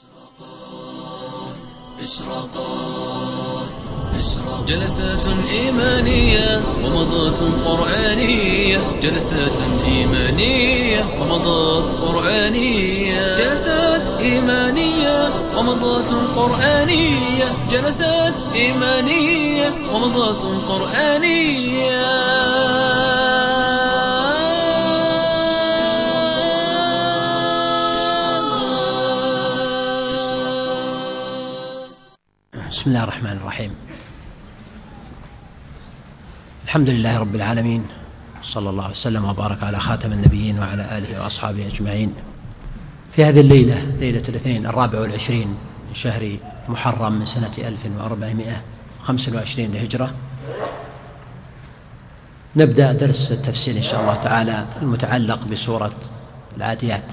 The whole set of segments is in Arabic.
إشراقات إشراقات جلسات إيمانية ومضات قرآنية. جلسات إيمانية ومضات قرآنية. جلسات إيمانية ومضات قرآنية. جلسات إيمانية ومضات قرآنية. بسم الله الرحمن الرحيم. الحمد لله رب العالمين صلى الله وسلم وبارك على خاتم النبيين وعلى آله وأصحابه أجمعين. في هذه الليلة ليلة الاثنين الرابع والعشرين من شهر محرم من سنة 1425 للهجرة نبدأ درس التفسير إن شاء الله تعالى المتعلق بسورة العاديات.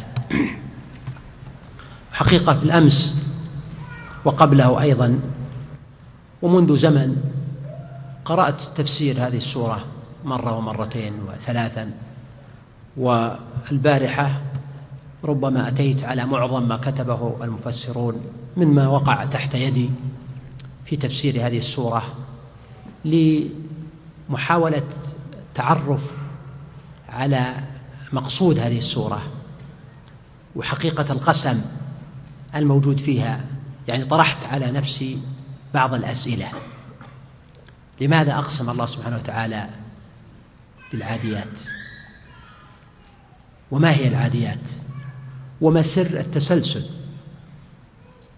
حقيقة في الأمس وقبله أيضا ومنذ زمن قرأت تفسير هذه السورة مرة ومرتين وثلاثا والبارحة ربما أتيت على معظم ما كتبه المفسرون مما وقع تحت يدي في تفسير هذه السورة لمحاولة تعرف على مقصود هذه السورة وحقيقة القسم الموجود فيها. يعني طرحت على نفسي بعض الأسئلة. لماذا أقسم الله سبحانه وتعالى بالعاديات؟ وما هي العاديات؟ وما سر التسلسل؟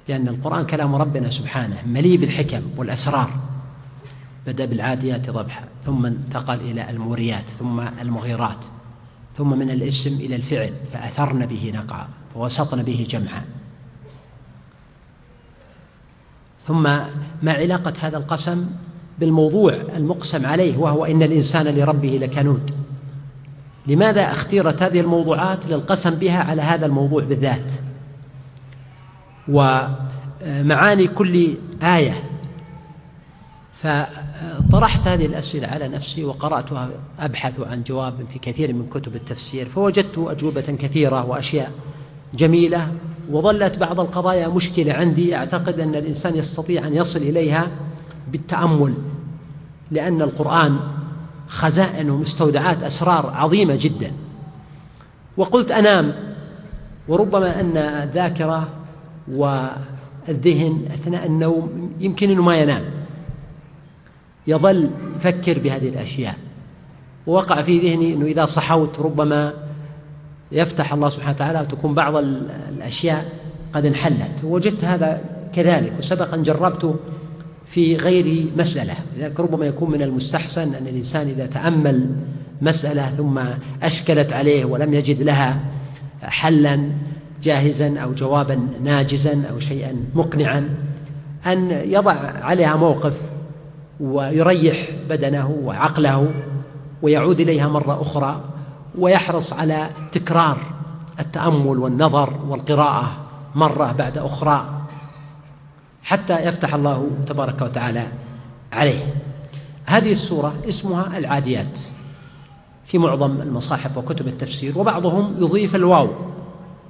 لأن القرآن كلام ربنا سبحانه مليء بالحكم والأسرار. بدأ بالعاديات ضبحا ثم انتقل إلى الموريات ثم المغيرات ثم من الاسم إلى الفعل فأثرن به نقعا ووسطن به جمعا. ثم ما علاقة هذا القسم بالموضوع المقسم عليه وهو إن الإنسان لربه لكنود. لماذا اختيرت هذه الموضوعات للقسم بها على هذا الموضوع بالذات؟ ومعاني كل آية. فطرحت هذه الأسئلة على نفسي وقرأتها أبحث عن جواب في كثير من كتب التفسير فوجدت أجوبة كثيرة وأشياء جميلة وظلت بعض القضايا مشكلة عندي. أعتقد أن الإنسان يستطيع أن يصل إليها بالتأمل لأن القرآن خزائن ومستودعات أسرار عظيمة جدا. وقلت أنام وربما أن الذاكرة والذهن أثناء النوم يمكن أنه ما ينام. يظل يفكر بهذه الأشياء. ووقع في ذهني أنه إذا صحوت ربما يفتح الله سبحانه وتعالى وتكون بعض الأشياء قد انحلت. وجدت هذا كذلك وسبقا جربت في غير مسألة. لذلك ربما يكون من المستحسن أن الإنسان إذا تأمل مسألة ثم أشكلت عليه ولم يجد لها حلا جاهزا أو جوابا ناجزا أو شيئا مقنعا أن يضع عليها موقف ويريح بدنه وعقله ويعود إليها مرة أخرى. ويحرص على تكرار التأمل والنظر والقراءة مرة بعد أخرى حتى يفتح الله تبارك وتعالى عليه. هذه السورة اسمها العاديات في معظم المصاحف وكتب التفسير وبعضهم يضيف الواو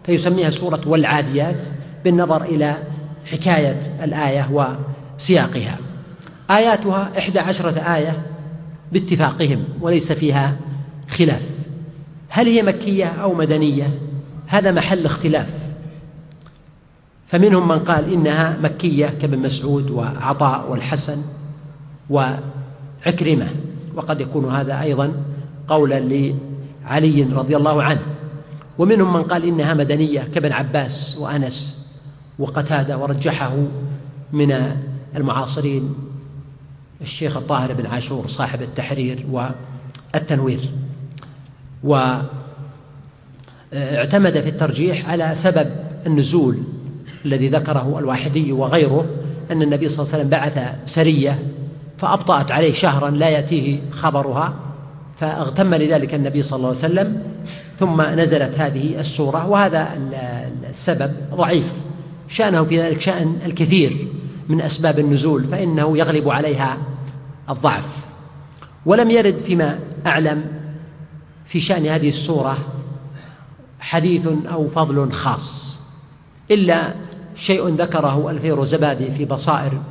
فيسميها سورة والعاديات بالنظر إلى حكاية الآية وسياقها. آياتها إحدى عشرة آية باتفاقهم وليس فيها خلاف. هل هي مكية أو مدنية؟ هذا محل اختلاف. فمنهم من قال إنها مكية كابن مسعود وعطاء والحسن وعكرمة وقد يكون هذا أيضا قولا لعلي رضي الله عنه. ومنهم من قال إنها مدنية كابن عباس وأنس وقتادة ورجحه من المعاصرين الشيخ الطاهر بن عاشور صاحب التحرير والتنوير. واعتمد في الترجيح على سبب النزول الذي ذكره الواحدي وغيره أن النبي صلى الله عليه وسلم بعث سرية فأبطأت عليه شهرا لا يأتيه خبرها فاغتم لذلك النبي صلى الله عليه وسلم ثم نزلت هذه السورة وهذا السبب ضعيف. شأنه في ذلك شأن الكثير من أسباب النزول فإنه يغلب عليها الضعف. ولم يرد فيما أعلم في شأن هذه السورة حديث أو فضل خاص إلا شيء ذكره الفيروزبادي في بصائر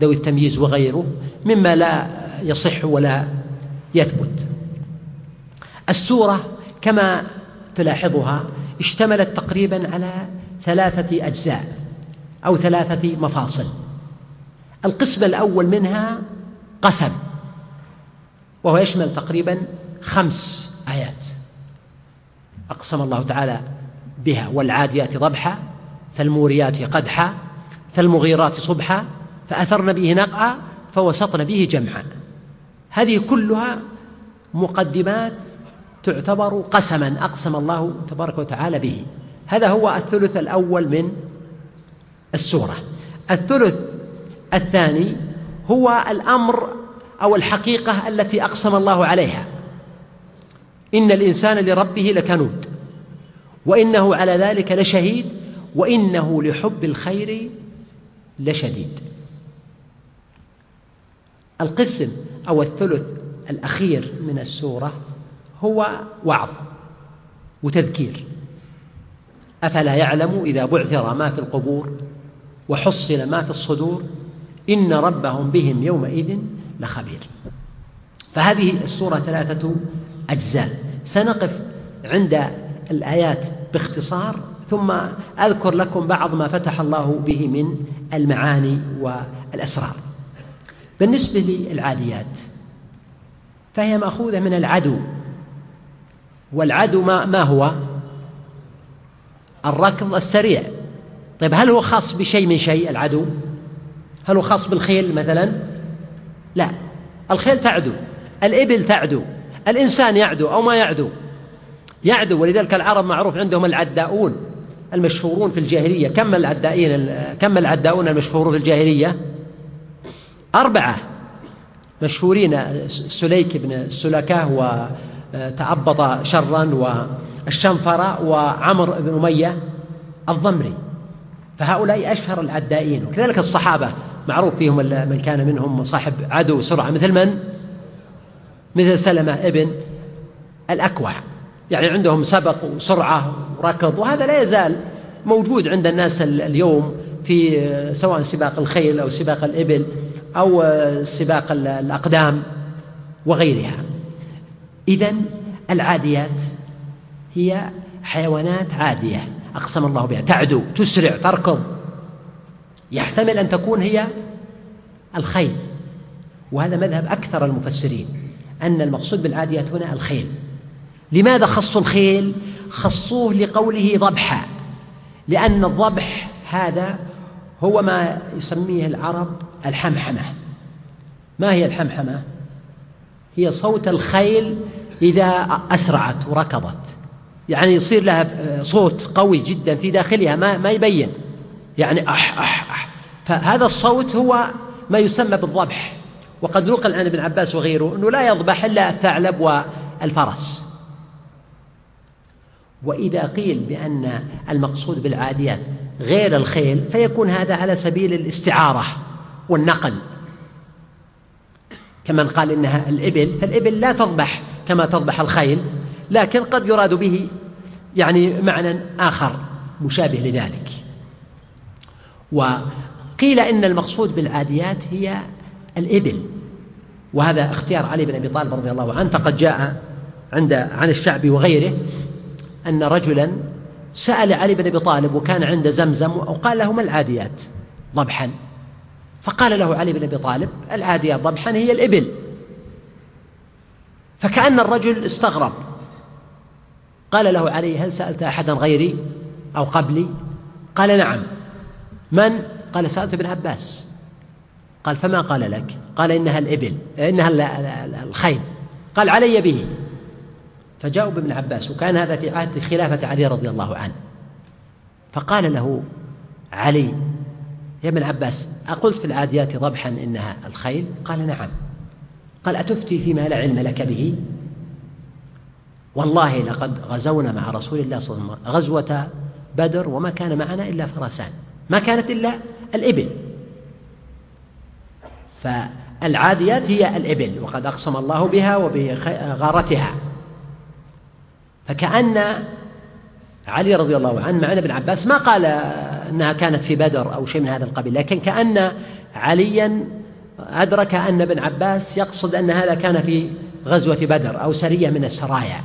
ذوي التمييز وغيره مما لا يصح ولا يثبت. السورة كما تلاحظها اشتملت تقريبا على ثلاثة أجزاء أو ثلاثة مفاصل. القسم الأول منها قسم وهو يشمل تقريبا خمس آيات. أقسم الله تعالى بها والعاديات ضبحا فالموريات قدحا فالمغيرات صبحا فأثرن به نقعا فوسطن به جمعا. هذه كلها مقدمات تعتبر قسما أقسم الله تبارك وتعالى به. هذا هو الثلث الأول من السورة. الثلث الثاني هو الأمر أو الحقيقة التي أقسم الله عليها. إن الإنسان لربه لكنود وإنه على ذلك لشهيد وإنه لحب الخير لشديد. القسم أو الثلث الأخير من السورة هو وعظ وتذكير. أفلا يعلم إذا بعثر ما في القبور وحصل ما في الصدور؟ إن ربهم بهم يومئذ لخبير. فهذه السورة ثلاثة أجزاء. سنقف عند الآيات باختصار ثم أذكر لكم بعض ما فتح الله به من المعاني والأسرار. بالنسبة للعاديات فهي مأخوذة من العدو. والعدو ما, ما هو؟ الركض السريع. طيب هل هو خاص بشيء من شيء العدو؟ هل هو خاص بالخيل مثلا؟ لا. الخيل تعدو الإبل تعدو. الإنسان يعدو أو ما يعدو. يعدو ولذلك العرب معروف عندهم العداؤون المشهورون في الجاهلية. كم العدائين كم العداؤون المشهورون في الجاهلية؟ أربعة. مشهورين سليك بن السلكة وتأبط شرا والشنفر وعمر بن أمية الضمري. فهؤلاء أشهر العدائين. وكذلك الصحابة معروف فيهم من كان منهم صاحب عدو سرعة. مثل من؟ مثل سلمة ابن الأكوع. يعني عندهم سبق وسرعة وركض وهذا لا يزال موجود عند الناس اليوم في سواء سباق الخيل أو سباق الإبل أو سباق الأقدام وغيرها. إذا العاديات هي حيوانات عادية أقسم الله بها. تعدو تسرع تركض. يحتمل أن تكون هي الخيل وهذا مذهب أكثر المفسرين. أن المقصود بالعاديات هنا الخيل. لماذا خصوا الخيل؟ خصوه لقوله ضبحا. لأن الضبح هذا هو ما يسميه العرب الحمحمة. ما هي الحمحمة؟ هي صوت الخيل إذا أسرعت وركضت. يعني يصير لها صوت قوي جدا في داخلها ما ما يبين. يعني أح أح أح. فهذا الصوت هو ما يسمى بالضبح. وقد نقل عن ابن عباس وغيره أنه لا يضبح إلا الثعلب والفرس. وإذا قيل بأن المقصود بالعاديات غير الخيل فيكون هذا على سبيل الاستعارة والنقل. كمن قال إنها الإبل فالإبل لا تضبح كما تضبح الخيل لكن قد يراد به يعني معنى آخر مشابه لذلك. وقيل إن المقصود بالعاديات هي الإبل. وهذا اختيار علي بن أبي طالب رضي الله عنه فقد جاء عند عن الشعبي وغيره أن رجلا سأل علي بن أبي طالب وكان عند زمزم وقال له ما العاديات ضبحا؟ فقال له علي بن أبي طالب العاديات ضبحا هي الإبل. فكأن الرجل استغرب. قال له علي هل سألت أحدا غيري أو قبلي؟ قال نعم. من؟ قال سألت ابن عباس. قال فما قال لك؟ قال إنها الإبل إنها الخيل. قال علي به. فجاءوا بابن عباس وكان هذا في عهد خلافة علي رضي الله عنه. فقال له علي يا ابن عباس أقلت في العاديات ضبحا إنها الخيل؟ قال نعم. قال أتفتي فيما لا علم لك به؟ والله لقد غزونا مع رسول الله صلى الله عليه وسلم غزوة بدر وما كان معنا إلا فرسان. ما كانت إلا الإبل. فالعاديات هي الإبل وقد أقسم الله بها وبغارتها. فكأن علي رضي الله عنه مع ابن عباس ما قال أنها كانت في بدر أو شيء من هذا القبيل لكن كأن عليا أدرك أن ابن عباس يقصد أن هذا كان في غزوة بدر أو سرية من السرايا.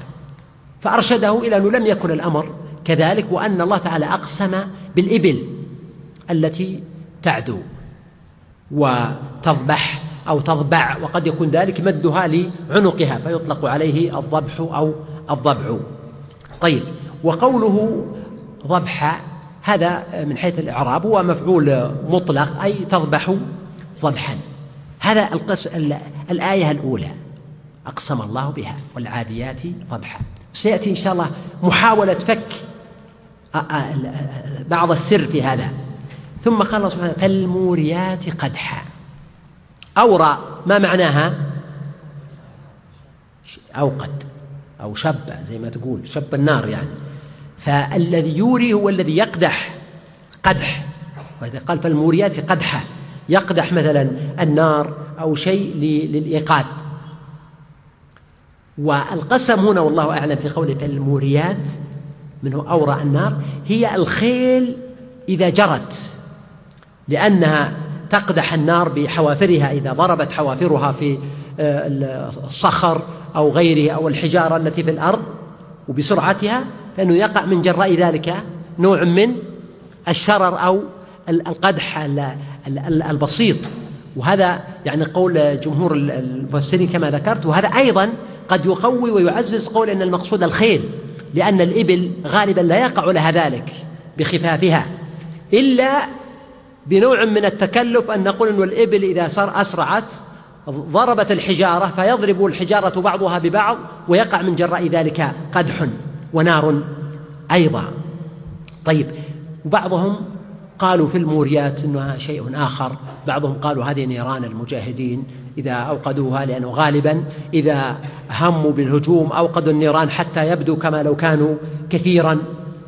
فأرشده إلى أنه لم يكن الأمر كذلك وأن الله تعالى أقسم بالإبل التي تعدو. وتضبح أو تضبع وقد يكون ذلك مدها لعنقها فيطلق عليه الضبح أو الضبع. طيب وقوله ضبح هذا من حيث الإعراب هو مفعول مطلق أي تضبح ضبحا. هذا القس الآية الأولى. أقسم الله بها والعاديات ضبحا. سيأتي إن شاء الله محاولة فك بعض السر في هذا. ثم قال الله سبحانه فالموريات قدحا. أورى ما معناها؟ أوقد أو شب زي ما تقول شب النار يعني. فالذي يوري هو الذي يقدح قدح. وإذا قال فالموريات قدحا يقدح مثلا النار أو شيء للإيقاد. والقسم هنا والله أعلم في قوله فالموريات منه أورى النار هي الخيل إذا جرت. لأنها تقدح النار بحوافرها إذا ضربت حوافرها في آه، الصخر أو غيره أو الحجارة التي في الأرض وبسرعتها فإنه يقع من جراء ذلك نوع من الشرر أو القدح البسيط. وهذا يعني قول جمهور المفسرين كما ذكرت وهذا أيضا قد يقوي ويعزز قول أن المقصود الخيل لأن الإبل غالبا لا يقع لها ذلك بخفافها إلا بنوع من التكلف أن نقول أن الإبل إذا صار أسرعت ضربت الحجارة فيضرب الحجارة بعضها ببعض ويقع من جراء ذلك قدح ونار أيضا. طيب وبعضهم قالوا في الموريات انها شيء آخر بعضهم قالوا هذه نيران المجاهدين إذا أوقدوها لأنه غالبا إذا هموا بالهجوم أوقدوا النيران حتى يبدو كما لو كانوا كثيرا.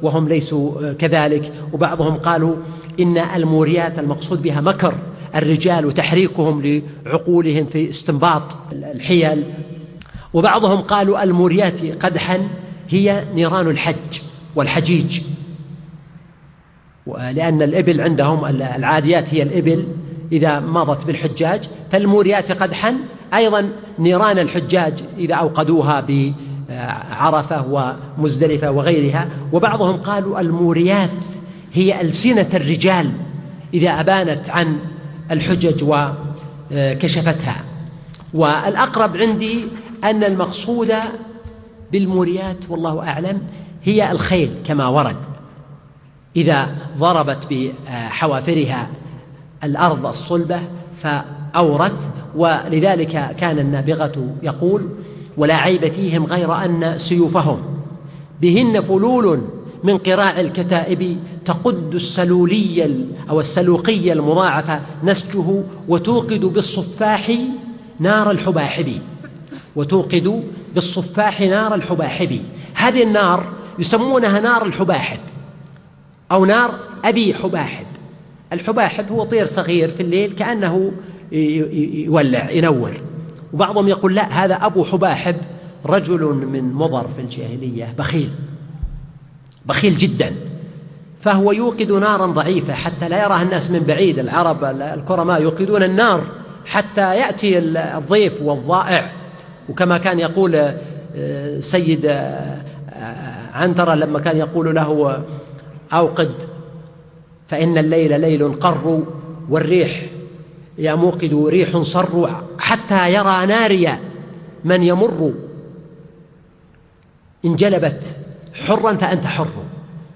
وهم ليسوا كذلك. وبعضهم قالوا إن الموريات المقصود بها مكر الرجال وتحريكهم لعقولهم في استنباط الحيل. وبعضهم قالوا الموريات قدحا هي نيران الحج والحجيج. لأن الإبل عندهم العاديات هي الإبل إذا مضت بالحجاج. فالموريات قدحا أيضا نيران الحجاج إذا أوقدوها بعرفة ومزدلفة وغيرها وبعضهم قالوا الموريات هي ألسنة الرجال إذا أبانت عن الحجج وكشفتها. والأقرب عندي أن المقصود بالموريات والله أعلم هي الخيل كما ورد. إذا ضربت بحوافرها الأرض الصلبة فأورت ولذلك كان النابغة يقول ولا عيب فيهم غير أن سيوفهم. بهن فلول من قراع الكتائب تقد السلولي أو السلوقي المضاعفة نسجه وتوقد بالصفاح نار الحباحب. وتوقد بالصفاح نار الحباحب. هذه النار يسمونها نار الحباحب أو نار أبي حباحب. الحباحب هو طير صغير في الليل كأنه يولع ينور. وبعضهم يقول لا هذا أبو حباحب رجل من مضر في الجاهلية بخيل بخيل جدا. فهو يوقد نارا ضعيفة حتى لا يراها الناس من بعيد العرب الكرماء يوقدون النار حتى يأتي الضيف والضائع. وكما كان يقول آه، سيد آه، عنترة لما كان يقول له أوقد فإن الليل ليل قر والريح يا موقد ريح صر حتى يرى ناريا من يمر. انجلبت حرا فأنت حر.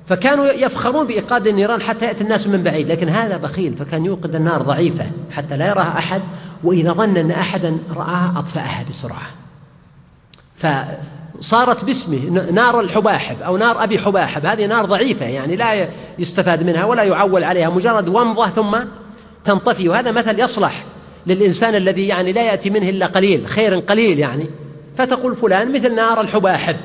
فكانوا يفخرون بإيقاد النيران حتى يأتي الناس من بعيد لكن هذا بخيل. فكان يوقد النار ضعيفة حتى لا يراها أحد وإذا ظن أن أحدا رآها أطفأها بسرعة. فصارت باسمه نار الحباحب أو نار أبي حباحب. هذه نار ضعيفة يعني لا يستفاد منها ولا يعول عليها مجرد ومضة ثم تنطفي. وهذا مثل يصلح للإنسان الذي يعني لا يأتي منه إلا قليل خير قليل يعني. فتقول فلان مثل نار الحباحب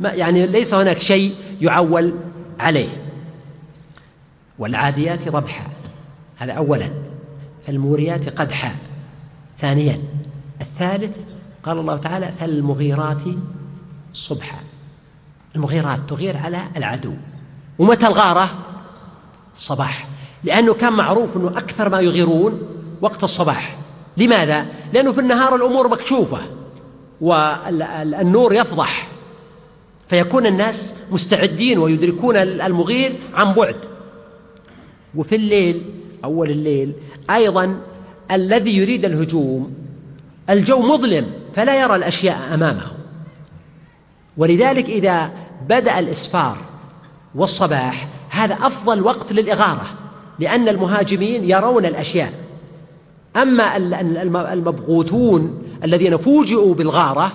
ما يعني ليس هناك شيء يعول عليه. والعاديات ضبحا هذا أولا. فالموريات قدحا. ثانيا. الثالث قال الله تعالى فالمغيرات صبحا. المغيرات تغير على العدو. ومتى الغارة؟ الصباح لأنه كان معروف أنه أكثر ما يغيرون وقت الصباح. لماذا؟ لأنه في النهار الأمور مكشوفة والنور يفضح. فيكون الناس مستعدين ويدركون المغير عن بعد. وفي الليل أول الليل أيضا الذي يريد الهجوم الجو مظلم فلا يرى الأشياء أمامه. ولذلك إذا بدأ الإسفار والصباح هذا أفضل وقت للإغارة لأن المهاجمين يرون الأشياء. أما المبغوثون الذين فوجئوا بالغارة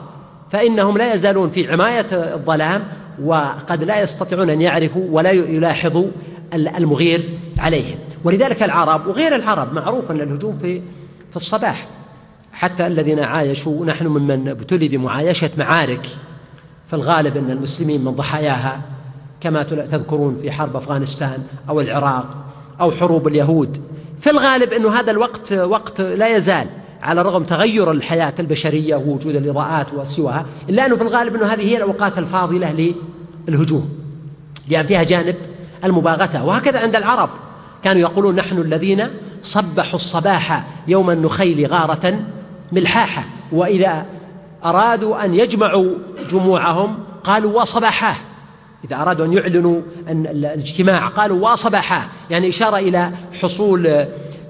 فإنهم لا يزالون في عماية الظلام وقد لا يستطيعون أن يعرفوا ولا يلاحظوا المغير عليهم. ولذلك العرب وغير العرب معروف أن الهجوم في في الصباح. حتى الذين عايشوا نحن ممن ابتلي بمعايشة معارك. فالغالب أن المسلمين من ضحاياها كما تذكرون في حرب أفغانستان أو العراق أو حروب اليهود في الغالب أن هذا الوقت وقت لا يزال على رغم تغير الحياة البشرية ووجود الإضاءات وسواها إلا أنه في الغالب أنه هذه هي الأوقات الفاضلة للهجوم لأن فيها جانب المباغتة. وهكذا عند العرب كانوا يقولون نحن الذين صبحوا الصباح يوم النخيل غارة ملحاحة وإذا أرادوا أن يجمعوا جموعهم قالوا وصباحاه. إذا أرادوا أن يعلنوا أن الاجتماع قالوا وصباحاه يعني إشارة إلى حصول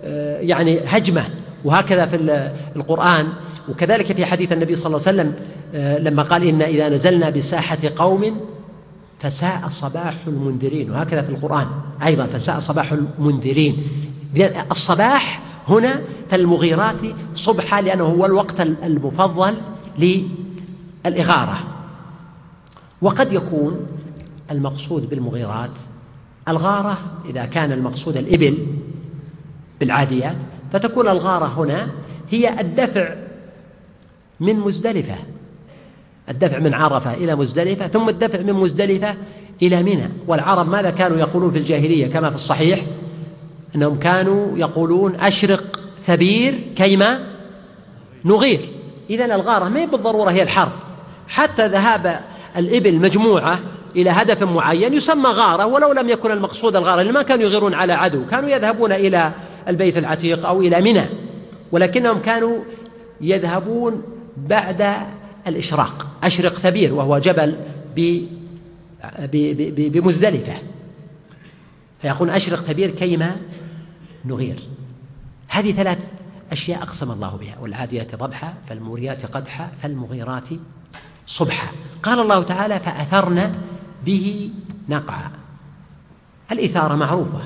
آه، يعني هجمة وهكذا في القرآن. وكذلك في حديث النبي صلى الله عليه وسلم آه، لما قال إن إذا نزلنا بساحة قوم فساء صباح المنذرين. وهكذا في القرآن أيضا فساء صباح المنذرين. الصباح هنا فالمغيرات صبحا لأنه هو الوقت المفضل للإغارة. وقد يكون المقصود بالمغيرات الغارة إذا كان المقصود الإبل بالعاديات فتكون الغارة هنا هي الدفع من مزدلفة الدفع من عرفة إلى مزدلفة ثم الدفع من مزدلفة إلى منى. والعرب ماذا كانوا يقولون في الجاهلية؟ كما في الصحيح أنهم كانوا يقولون أشرق ثبير كيما نغير. إذا الغارة ما بالضرورة هي الحرب. حتى ذهاب الإبل مجموعة إلى هدف معين يسمى غارة ولو لم يكن المقصود الغارة لما كانوا يغيرون على عدو؟ كانوا يذهبون إلى البيت العتيق أو إلى منى ولكنهم كانوا يذهبون بعد الإشراق. أشرق ثبير وهو جبل بمزدلفة. فيقول أشرق ثبير كيما نغير. هذه ثلاث أشياء أقسم الله بها والعاديات ضبحا فالموريات قدحا فالمغيرات صبحا قال الله تعالى فأثرن به نقعا الإثارة معروفة.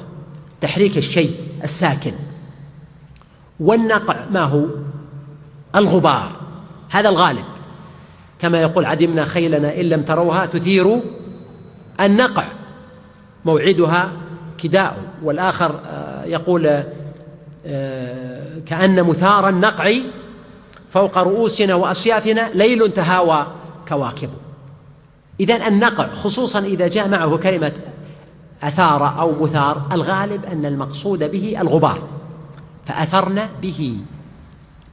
تحريك الشيء الساكن. والنقع ما هو؟ الغبار. هذا الغالب. كما يقول عدمنا خيلنا إن لم تروها تثير النقع. موعدها كداء. والآخر آه، يقول آه، كأن مثار النقع فوق رؤوسنا وأصيافنا ليل تهاوى كواكب. إذا النقع خصوصا إذا جاء معه كلمة أثار أو مثار الغالب أن المقصود به الغبار. فأثرن به.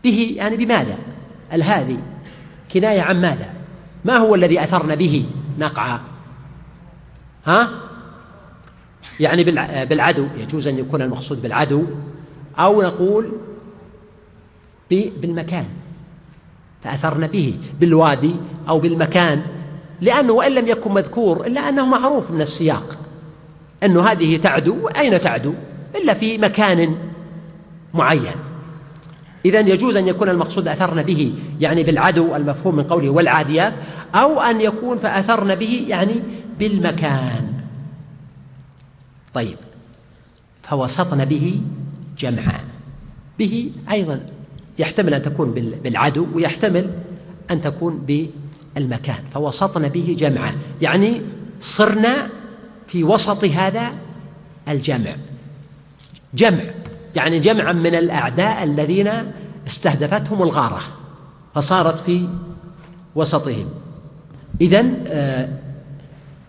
به يعني بماذا؟ الهذي كناية عن ماذا؟ ما هو الذي أثرن به؟ نقعا ها؟ يعني بالعدو يجوز أن يكون المقصود بالعدو أو نقول بالمكان. فأثرن به بالوادي أو بالمكان. لأنه وإن لم يكن مذكور إلا أنه معروف من السياق. أنه هذه تعدو أين تعدو؟ إلا في مكان معين. إذا يجوز أن يكون المقصود أثرن به يعني بالعدو المفهوم من قوله والعاديات أو أن يكون فأثرن به يعني بالمكان. طيب. فوسطن به جمعا. به أيضا يحتمل أن تكون بالعدو ويحتمل أن تكون بالمكان فوسطن به جمعا يعني صرنا في وسط هذا الجمع. جمع يعني جمعا من الأعداء الذين استهدفتهم الغارة فصارت في وسطهم. إذا آه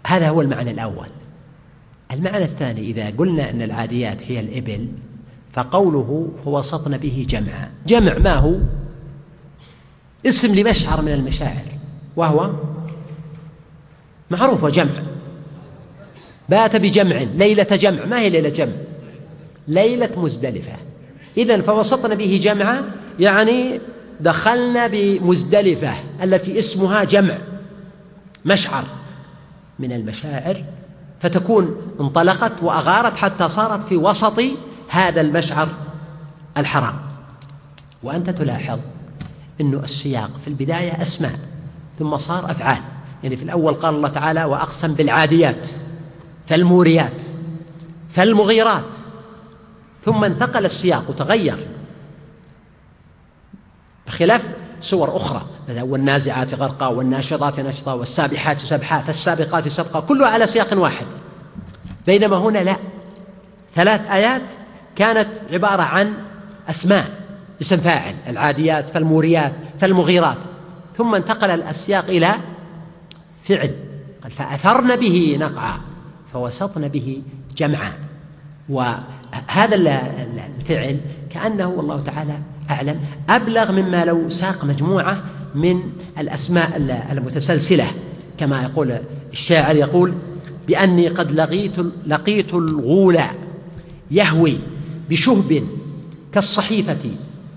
هذا هو المعنى الأول. المعنى الثاني إذا قلنا أن العاديات هي الإبل فقوله فوسطن به جمعا جمع ما هو؟ اسم لمشعر من المشاعر. وهو معروف جمع بات بجمع ليلة جمع. ما هي ليلة جمع؟ ليلة مزدلفة. إذا فوسطنا به جمعا يعني دخلنا بمزدلفة التي اسمها جمع مشعر من المشاعر فتكون انطلقت وأغارت حتى صارت في وسط هذا المشعر الحرام. وأنت تلاحظ أن السياق في البداية أسماء. ثم صار أفعال. يعني في الأول قال الله تعالى وأقسم بالعاديات فالموريات فالمغيرات ثم انتقل السياق وتغير بخلاف سور أخرى والنازعات غرقا والناشطات نشطا والسابحات سبحا فالسابقات سبقا كلها على سياق واحد. بينما هنا لا. ثلاث آيات كانت عبارة عن أسماء اسم فاعل العاديات فالموريات فالمغيرات. ثم انتقل السياق إلى فعل. قال فأثرن به نقعا فوسطن به جمعا. وهذا الفعل كأنه والله تعالى أعلم أبلغ مما لو ساق مجموعة من الأسماء المتسلسلة. كما يقول الشاعر يقول بأني قد لقيت لقيت الغول يهوي بشهب كالصحيفة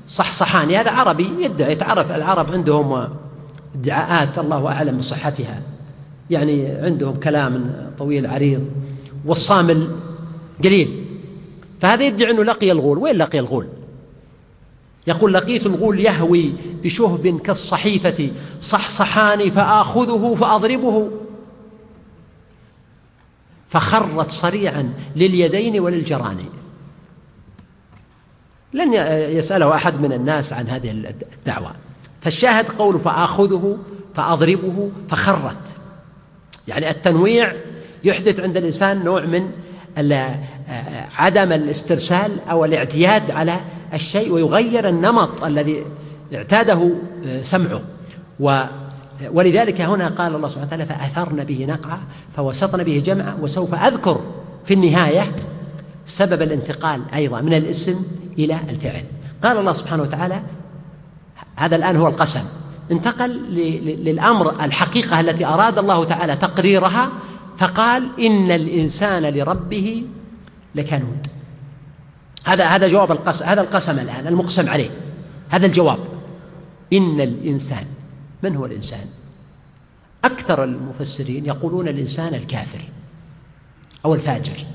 صحصحان. هذا عربي يدعي تعرف العرب عندهم ادعاءات الله أعلم بصحتها. يعني عندهم كلام طويل عريض والصامل قليل. فهذا يدعي أنه لقي الغول. وين لقي الغول؟ يقول لقيت الغول يهوي بشهب كالصحيفة صحصحان فآخذه فأضربه. فخرت صريعا لليدين وللجراني لن يسأله أحد من الناس عن هذه الدعوة. فالشاهد قول فآخذه فأضربه فخرت. يعني التنويع يحدث عند الإنسان نوع من عدم الاسترسال أو الاعتياد على الشيء ويغير النمط الذي اعتاده سمعه. و ولذلك هنا قال الله سبحانه وتعالى فأثرن به نقعا فوسطن به جمعا وسوف أذكر في النهاية سبب الانتقال أيضا من الاسم إلى الفعل. قال الله سبحانه وتعالى هذا الآن هو القسم. انتقل للأمر الحقيقة التي أراد الله تعالى تقريرها فقال إن الإنسان لربه لكنود. هذا هذا جواب القسم هذا القسم الآن المقسم عليه. هذا الجواب إن الإنسان من هو الإنسان؟ أكثر المفسرين يقولون الإنسان الكافر أو الفاجر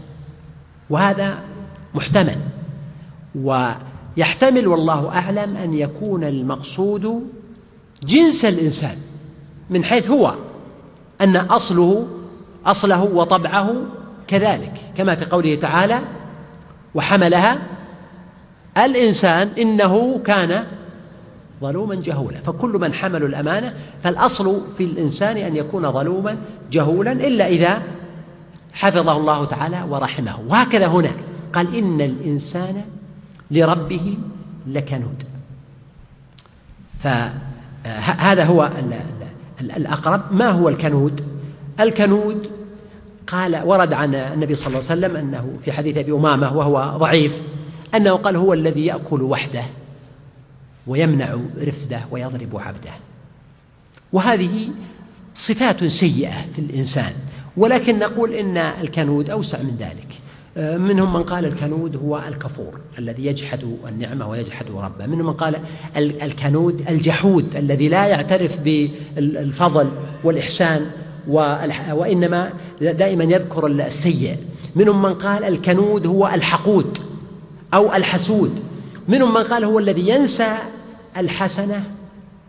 وهذا محتمل. ويحتمل والله أعلم أن يكون المقصود جنس الإنسان من حيث هو أن أصله أصله وطبعه كذلك كما في قوله تعالى وحملها الإنسان إنه كان ظلوما جهولا فكل من حملوا الأمانة فالأصل في الإنسان أن يكون ظلوما جهولا إلا إذا حفظه الله تعالى ورحمه. وهكذا هنا قال إن الإنسان لربه لكنود. فهذا هو الأقرب. ما هو الكنود؟ الكنود قال ورد عن النبي صلى الله عليه وسلم أنه في حديث أبي أمامة وهو ضعيف أنه قال هو الذي يأكل وحده ويمنع رفده ويضرب عبده. وهذه صفات سيئة في الإنسان ولكن نقول إن الكنود أوسع من ذلك. منهم من قال الكنود هو الكفور الذي يجحد النعمة ويجحد ربه. منهم من قال الكنود الجحود الذي لا يعترف بالفضل والإحسان وإنما دائما يذكر السيء. منهم من قال الكنود هو الحقود أو الحسود. منهم من قال هو الذي ينسى الحسنة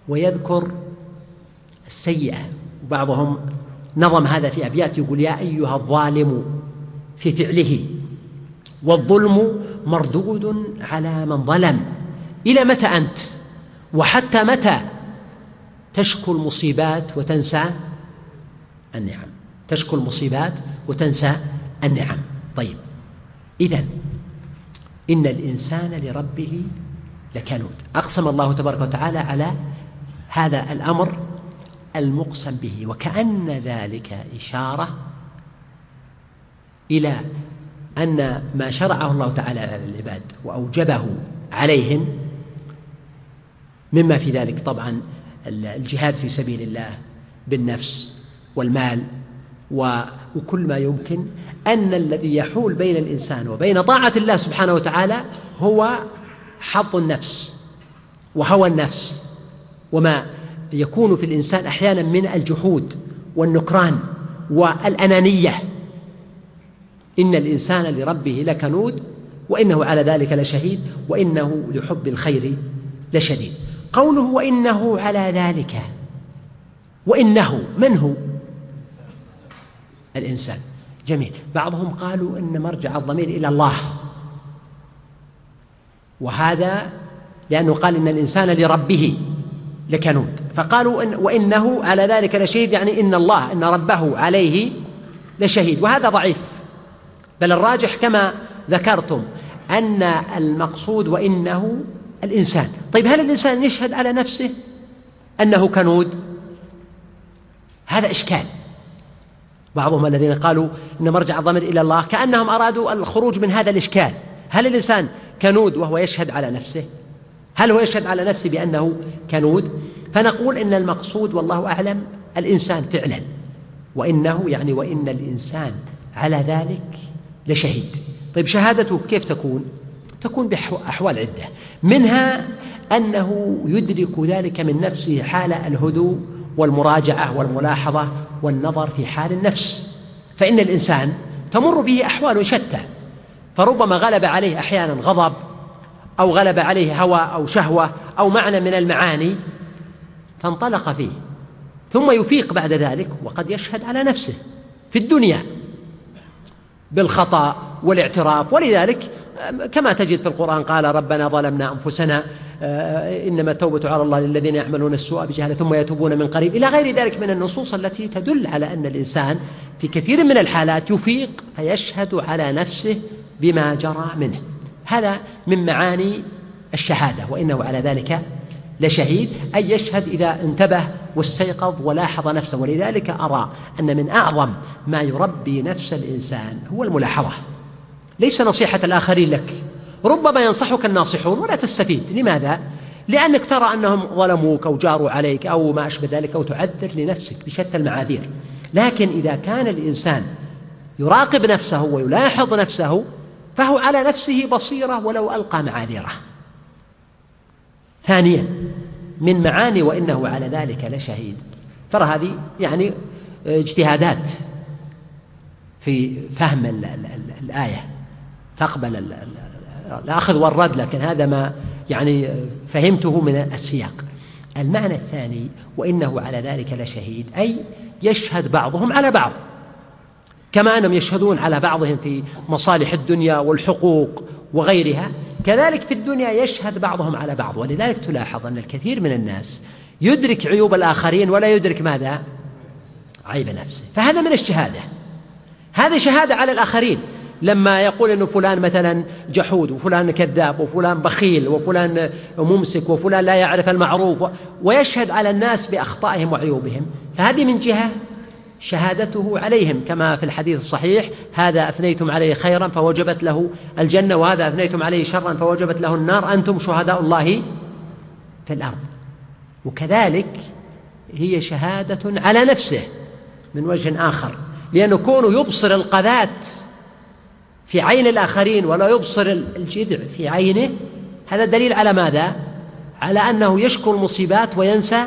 ويذكر السيئة. وبعضهم نظم هذا في أبيات يقول يا أيها الظالم في فعله. والظلم مردود على من ظلم. إلى متى أنت؟ وحتى متى تشكو المصيبات وتنسى النعم؟ تشكو المصيبات وتنسى النعم. طيب إذا إن الإنسان لربه لكنود. أقسم الله تبارك وتعالى على هذا الأمر المقسم به وكأن ذلك إشارة إلى أن ما شرعه الله تعالى على العباد وأوجبه عليهم مما في ذلك طبعا الجهاد في سبيل الله بالنفس والمال وكل ما يمكن أن الذي يحول بين الإنسان وبين طاعة الله سبحانه وتعالى هو حظ النفس وهوى النفس وما يكون في الإنسان أحيانا من الجحود والنكران والأنانية إن الإنسان لربه لكنود وإنه على ذلك لشهيد وإنه لحب الخير لشديد. قوله وإنه على ذلك وإنه من هو؟ الإنسان. جميل. بعضهم قالوا إن مرجع الضمير إلى الله. وهذا لأنه قال إن الإنسان لربه لكنود. فقالوا إن وإنه على ذلك لشهيد يعني إن الله إن ربه عليه لشهيد. وهذا ضعيف. بل الراجح كما ذكرتم أن المقصود وإنه الإنسان. طيب هل الإنسان يشهد على نفسه أنه كنود؟ هذا إشكال. بعضهم الذين قالوا إن مرجع الضمير إلى الله كأنهم أرادوا الخروج من هذا الإشكال. هل الإنسان كنود وهو يشهد على نفسه؟ هل هو يشهد على نفسه بأنه كنود؟ فنقول إن المقصود والله أعلم الإنسان فعلا وإنه يعني وإن الإنسان على ذلك لشهيد. طيب شهادته كيف تكون؟ تكون بأحوال عدة. منها أنه يدرك ذلك من نفسه حال الهدوء والمراجعة والملاحظة والنظر في حال النفس. فإن الإنسان تمر به أحوال شتى فربما غلب عليه أحيانا غضب أو غلب عليه هوى أو شهوة أو معنى من المعاني فانطلق فيه ثم يفيق بعد ذلك وقد يشهد على نفسه في الدنيا. بالخطأ والاعتراف. ولذلك كما تجد في القرآن قال ربنا ظلمنا أنفسنا آه، إنما التوبة على الله للذين يعملون السوء بجهالة ثم يتوبون من قريب. إلى غير ذلك من النصوص التي تدل على أن الإنسان في كثير من الحالات يفيق فيشهد على نفسه بما جرى منه. هذا من معاني الشهادة وإنه على ذلك لشهيد أي يشهد إذا انتبه واستيقظ ولاحظ نفسه. ولذلك أرى أن من أعظم ما يربي نفس الإنسان هو الملاحظة. ليس نصيحة الآخرين لك ربما ينصحك الناصحون ولا تستفيد. لماذا؟ لأنك ترى أنهم ظلموك أو جاروا عليك أو ما أشبه ذلك أو تعذر لنفسك بشتى المعاذير. لكن إذا كان الإنسان يراقب نفسه ويلاحظ نفسه فهو على نفسه بصيرة ولو ألقى معاذيره. ثانيا من معاني وإنه على ذلك لشهيد. ترى هذه يعني اجتهادات في فهم الآية. تقبل الأخذ والرد لكن هذا ما يعني فهمته من السياق. المعنى الثاني وإنه على ذلك لشهيد أي يشهد بعضهم على بعض. كما أنهم يشهدون على بعضهم في مصالح الدنيا والحقوق وغيرها كذلك في الدنيا يشهد بعضهم على بعض ولذلك تلاحظ أن الكثير من الناس يدرك عيوب الآخرين ولا يدرك ماذا؟ عيب نفسه. فهذا من الشهادة. هذه شهادة على الآخرين. لما يقول إنه فلان مثلا جحود وفلان كذاب وفلان بخيل وفلان ممسك وفلان لا يعرف المعروف ويشهد على الناس بأخطائهم وعيوبهم. فهذه من جهة شهادته عليهم كما في الحديث الصحيح هذا أثنيتم عليه خيرا فوجبت له الجنة وهذا أثنيتم عليه شرا فوجبت له النار أنتم شهداء الله في الأرض وكذلك هي شهادة على نفسه من وجه آخر لأنه كونه يبصر القذات في عين الآخرين ولا يبصر الجذع في عينه هذا دليل على ماذا؟ على أنه يشكر المصيبات وينسى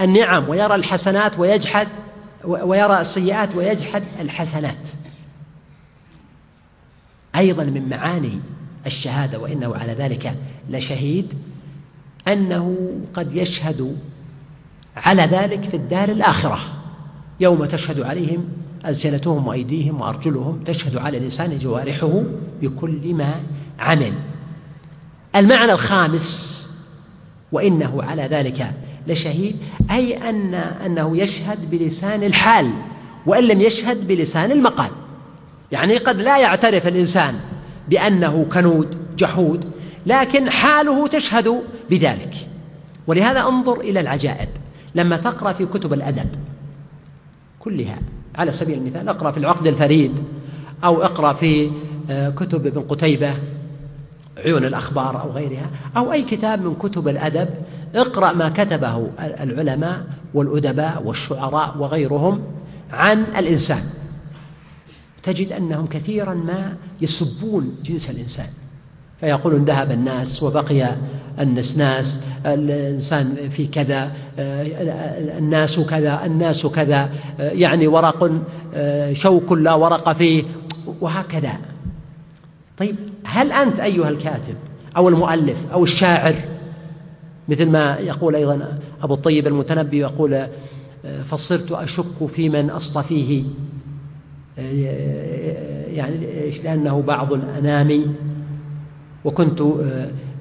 النعم ويرى الحسنات ويجحد ويرى السيئات ويجحد الحسنات. أيضا من معاني الشهادة وإنه على ذلك لشهيد أنه قد يشهد على ذلك في الدار الآخرة. يوم تشهد عليهم ألسنتهم وأيديهم وأرجلهم تشهد على الإنسان جوارحه بكل ما عمل. المعنى الخامس وإنه على ذلك لشهيد أي أن أنه يشهد بلسان الحال وإن لم يشهد بلسان المقال. يعني قد لا يعترف الإنسان بأنه كنود جحود لكن حاله تشهد بذلك. ولهذا انظر إلى العجائب. لما تقرأ في كتب الأدب كلها على سبيل المثال اقرأ في العقد الفريد أو اقرأ في آه، كتب ابن قتيبة عيون الأخبار أو غيرها أو أي كتاب من كتب الأدب اقرأ ما كتبه العلماء والأدباء والشعراء وغيرهم عن الإنسان. تجد أنهم كثيرا ما يسبون جنس الإنسان. فيقولون ذهب الناس وبقي النسناس الإنسان في كذا الناس كذا الناس كذا يعني ورق شوك لا ورق فيه وهكذا. طيب هل أنت أيها الكاتب أو المؤلف أو الشاعر مثل ما يقول أيضا أبو الطيب المتنبي يقول فصرت أشك في من أصطفيه يعني لأنه بعض الأنام وكنت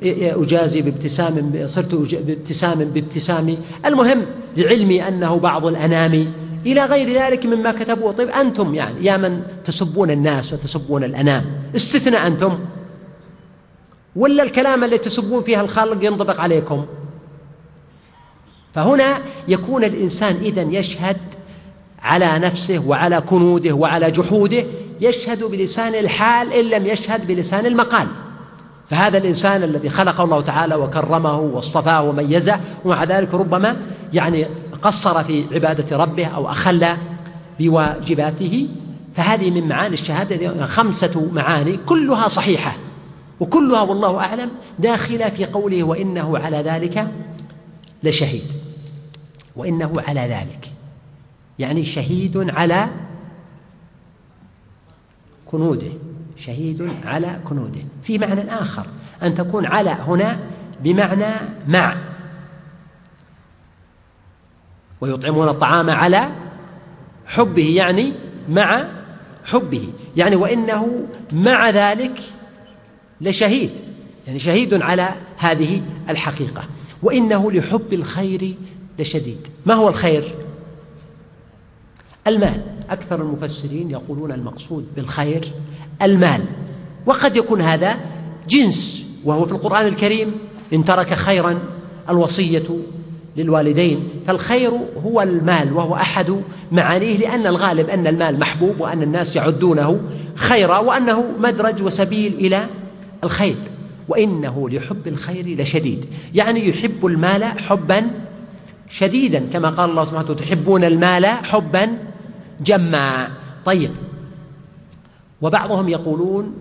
أجازي بابتسام صرت بابتسام بابتسامي. المهم لعلمي أنه بعض الأنام إلى غير ذلك مما كتبوه. طيب أنتم يعني يا من تسبون الناس وتسبون الأنام استثنى أنتم؟ ولا الكلام اللي تسبون فيها الخلق ينطبق عليكم؟ فهنا يكون الإنسان إذا يشهد على نفسه وعلى كنوده وعلى جحوده يشهد بلسان الحال إن لم يشهد بلسان المقال. فهذا الإنسان الذي خلقه الله تعالى وكرمه واصطفاه وميزه ومع ذلك ربما يعني قصر في عبادة ربه أو أخل بواجباته فهذه من معاني الشهادة خمسة معاني كلها صحيحة وكلها والله أعلم داخلة في قوله وإنه على ذلك لشهيد وإنه على ذلك يعني شهيد على كنوده شهيد على كنوده. في معنى آخر أن تكون على هنا بمعنى مع. ويطعمون الطعام على حبه يعني مع حبه. يعني وإنه مع ذلك لشهيد يعني شهيد على هذه الحقيقة. وإنه لحب الخير لشديد. ما هو الخير؟ المال. أكثر المفسرين يقولون المقصود بالخير المال. وقد يكون هذا جنس وهو في القرآن الكريم إن ترك خيرا الوصية للوالدين فالخير هو المال وهو أحد معانيه لأن الغالب أن المال محبوب وأن الناس يعدونه خيرا وأنه مدرج وسبيل إلى الخير. وإنه لحب الخير لشديد. يعني يحب المال حبا شديدا كما قال الله سبحانه وتعالى تحبون المال حبا جما طيب. وبعضهم يقولون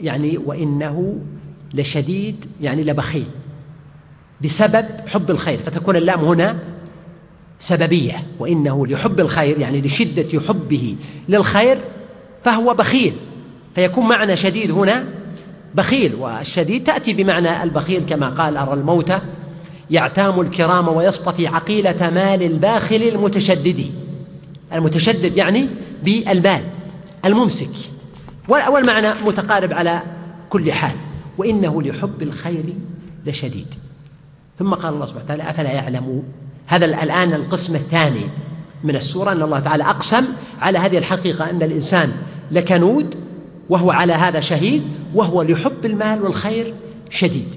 يعني وإنه لشديد يعني لبخيل. بسبب حب الخير فتكون اللام هنا سببية وإنه لحب الخير يعني لشدة حبه للخير فهو بخيل فيكون معنى شديد هنا بخيل والشديد تأتي بمعنى البخيل كما قال أرى الموت يعتام الكرام ويصطفي عقيلة مال الباخل المتشدد. المتشدد يعني بالمال الممسك. والمعنى متقارب على كل حال وإنه لحب الخير لشديد. ثم قال الله سبحانه وتعالى أفلا يعلمون؟ هذا الآن القسم الثاني من السورة أن الله تعالى أقسم على هذه الحقيقة أن الإنسان لكنود وهو على هذا شهيد وهو لحب المال والخير شديد.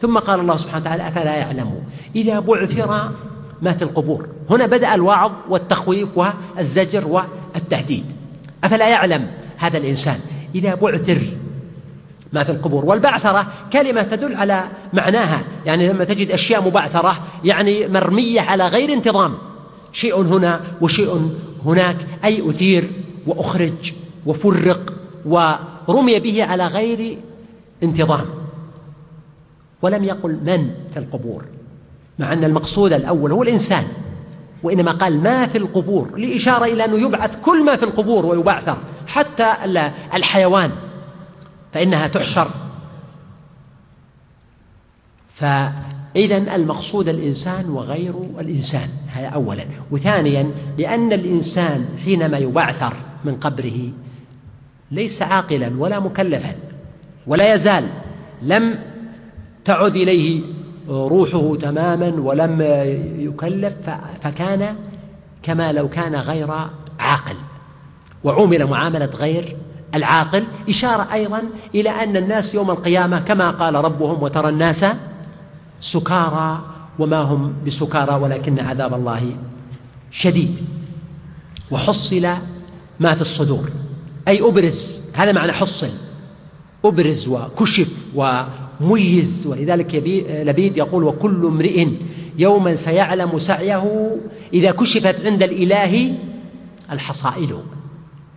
ثم قال الله سبحانه وتعالى أفلا يعلمون؟ إذا بعثر ما في القبور. هنا بدأ الوعظ والتخويف والزجر والتهديد. أفلا يعلم هذا الإنسان؟ إذا بعثر ما في القبور. والبعثرة كلمة تدل على معناها. يعني لما تجد أشياء مبعثرة يعني مرمية على غير انتظام. شيء هنا وشيء هناك. أي أثير وأخرج وفرق ورمي به على غير انتظام. ولم يقل من في القبور مع أن المقصود الأول هو الإنسان. وإنما قال ما في القبور لإشارة إلى أنه يبعث كل ما في القبور ويبعثر حتى الحيوان. فإنها تحشر. فإذا المقصود الإنسان وغير الإنسان هذا أولا. وثانيا لأن الإنسان حينما يبعثر من قبره ليس عاقلا ولا مكلفا ولا يزال لم تعد إليه روحه تماما ولم يكلف فكان كما لو كان غير عاقل. وعومل معاملة غير العاقل إشارة أيضا إلى أن الناس يوم القيامة كما قال ربهم وترى الناس سكارى وما هم بسكارى ولكن عذاب الله شديد. وحصل ما في الصدور. أي أبرز هذا معنى حصل. أبرز وكشف وميز. ولذلك لبيد يقول وكل امرئ يوما سيعلم سعيه إذا كشفت عند الإله الحصائل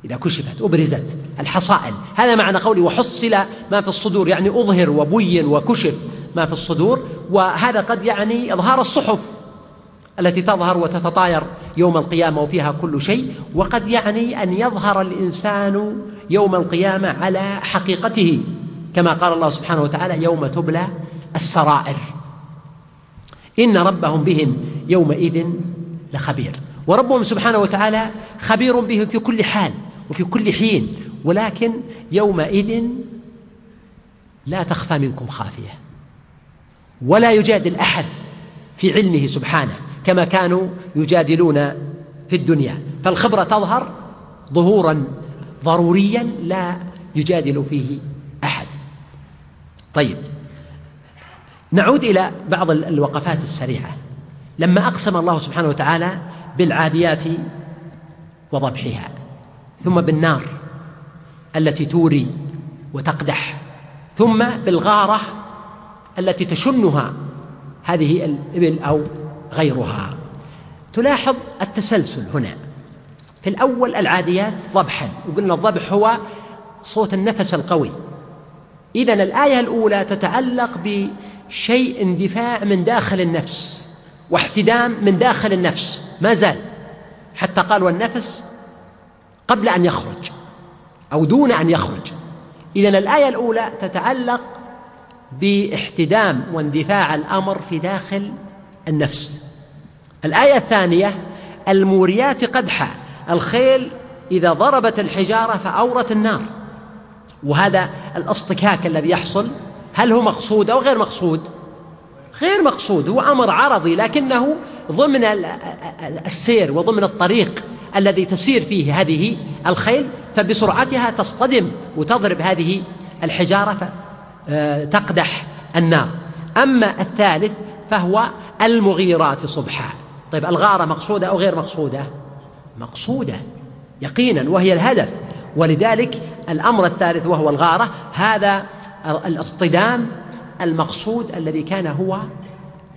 إذا كشفت أبرزت الحصائل. هذا معنى قولي وحصل ما في الصدور يعني أظهر وبين وكشف ما في الصدور وهذا قد يعني إظهار الصحف التي تظهر وتتطاير يوم القيامة وفيها كل شيء وقد يعني أن يظهر الإنسان يوم القيامة على حقيقته كما قال الله سبحانه وتعالى يوم تبلى السرائر. إن ربهم بهم يومئذ لخبير. وربهم سبحانه وتعالى خبير بهم في كل حال. وفي كل حين ولكن يومئذ لا تخفى منكم خافية. ولا يجادل أحد في علمه سبحانه كما كانوا يجادلون في الدنيا. فالخبرة تظهر ظهورا ضروريا لا يجادل فيه أحد. طيب نعود إلى بعض الوقفات السريعة. لما أقسم الله سبحانه وتعالى بالعاديات وضبحها ثم بالنار التي توري وتقدح ثم بالغارة التي تشنها هذه الإبل أو غيرها. تلاحظ التسلسل هنا. في الأول العاديات ضبحا وقلنا الضبح هو صوت النفس القوي. اذا الآية الأولى تتعلق بشيء اندفاع من داخل النفس واحتدام من داخل النفس ما زال. حتى قال والنفس قبل أن يخرج أو دون أن يخرج. اذا الآية الأولى تتعلق باحتدام واندفاع الأمر في داخل النفس. الآية الثانية الموريات قدحا الخيل إذا ضربت الحجارة فأورت النار. وهذا الأصطكاك الذي يحصل هل هو مقصود أو غير مقصود؟ غير مقصود هو أمر عرضي لكنه ضمن السير وضمن الطريق الذي تسير فيه هذه الخيل فبسرعتها تصطدم وتضرب هذه الحجارة فتقدح النار. أما الثالث فهو المغيرات صبحا. طيب الغارة مقصودة أو غير مقصودة؟ مقصودة يقينا وهي الهدف. ولذلك الأمر الثالث وهو الغارة هذا الاصطدام المقصود الذي كان هو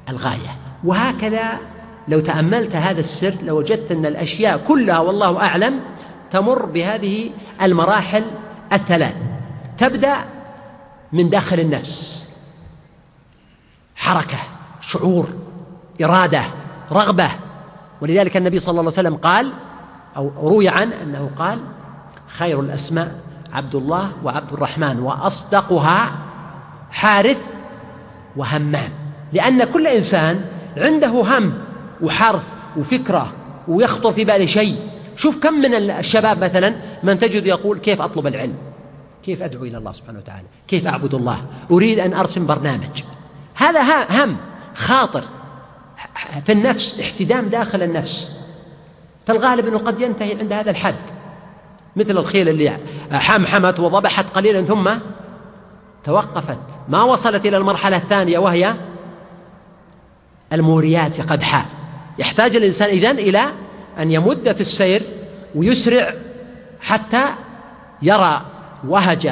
الغاية. وهكذا لو تأملت هذا السر لوجدت أن الأشياء كلها والله أعلم تمر بهذه المراحل الثلاث. تبدأ من داخل النفس. حركة شعور إرادة رغبة. ولذلك النبي صلى الله عليه وسلم قال أو روي عنه أنه قال خير الأسماء عبد الله وعبد الرحمن وأصدقها حارث وهمام. لأن كل إنسان عنده هم وحرف وفكرة ويخطر في باله شيء. شوف كم من الشباب مثلا من تجد يقول كيف أطلب العلم؟ كيف أدعو إلى الله سبحانه وتعالى؟ كيف أعبد الله؟ أريد أن أرسم برنامج. هذا هم خاطر في النفس احتدام داخل النفس. فالغالب إنه قد ينتهي عند هذا الحد. مثل الخيل اللي حمحمت وضبحت قليلا ثم توقفت. ما وصلت إلى المرحلة الثانية وهي الموريات قدحا يحتاج الإنسان إذن إلى أن يمد في السير ويسرع حتى يرى وهج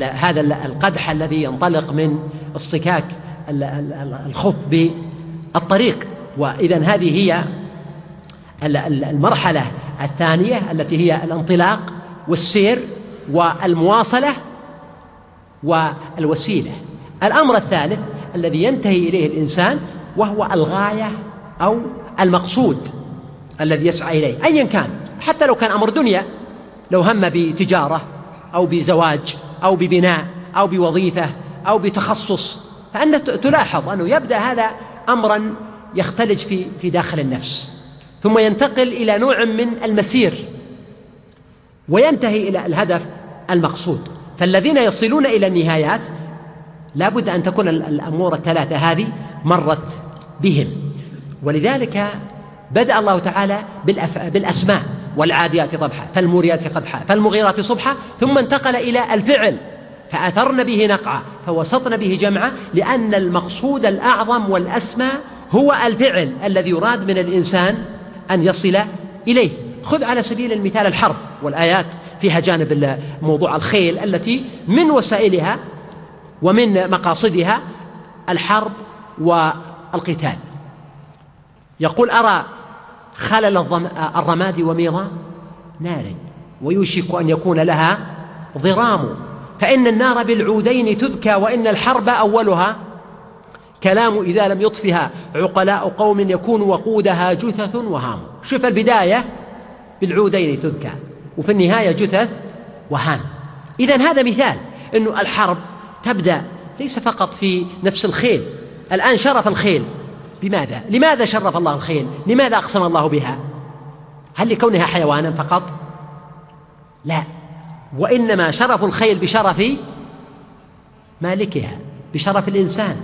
هذا القدح الذي ينطلق من اصطكاك الخف بالطريق. واذا هذه هي المرحلة الثانية التي هي الانطلاق والسير والمواصلة والوسيلة. الأمر الثالث الذي ينتهي إليه الإنسان وهو الغاية أو المقصود الذي يسعى إليه ايا كان. حتى لو كان أمر دنيا لو هم بتجارة أو بزواج أو ببناء أو بوظيفة أو بتخصص فأنت تلاحظ أنه يبدأ هذا أمرا يختلج في في داخل النفس. ثم ينتقل إلى نوع من المسير وينتهي إلى الهدف المقصود. فالذين يصلون إلى النهايات لا بد أن تكون الأمور الثلاثة هذه مرت بهم. ولذلك بدأ الله تعالى بالأسماء والعاديات ضبحا فالموريات قدحا فالمغيرات صبحا ثم انتقل إلى الفعل فأثرن به نقعا فوسطن به جمعا لأن المقصود الأعظم والأسمى هو الفعل الذي يراد من الإنسان أن يصل إليه. خذ على سبيل المثال الحرب والآيات فيها جانب موضوع الخيل التي من وسائلها ومن مقاصدها الحرب والقتال. يقول أرى خلل الرماد وميضا نار ويوشك أن يكون لها ضرام. فإن النار بالعودين تذكى وإن الحرب أولها. كلام إذا لم يطفها عقلاء قوم يكون وقودها جثث وهام. شوف البداية. بالعودين تذكى وفي النهاية جثث وهام إذا هذا مثال أنه الحرب تبدأ ليس فقط في نفس الخيل الآن شرف الخيل بماذا؟ لماذا شرف الله الخيل؟ لماذا أقسم الله بها؟ هل لكونها حيوانا فقط؟ لا وإنما شرف الخيل بشرف مالكها بشرف الإنسان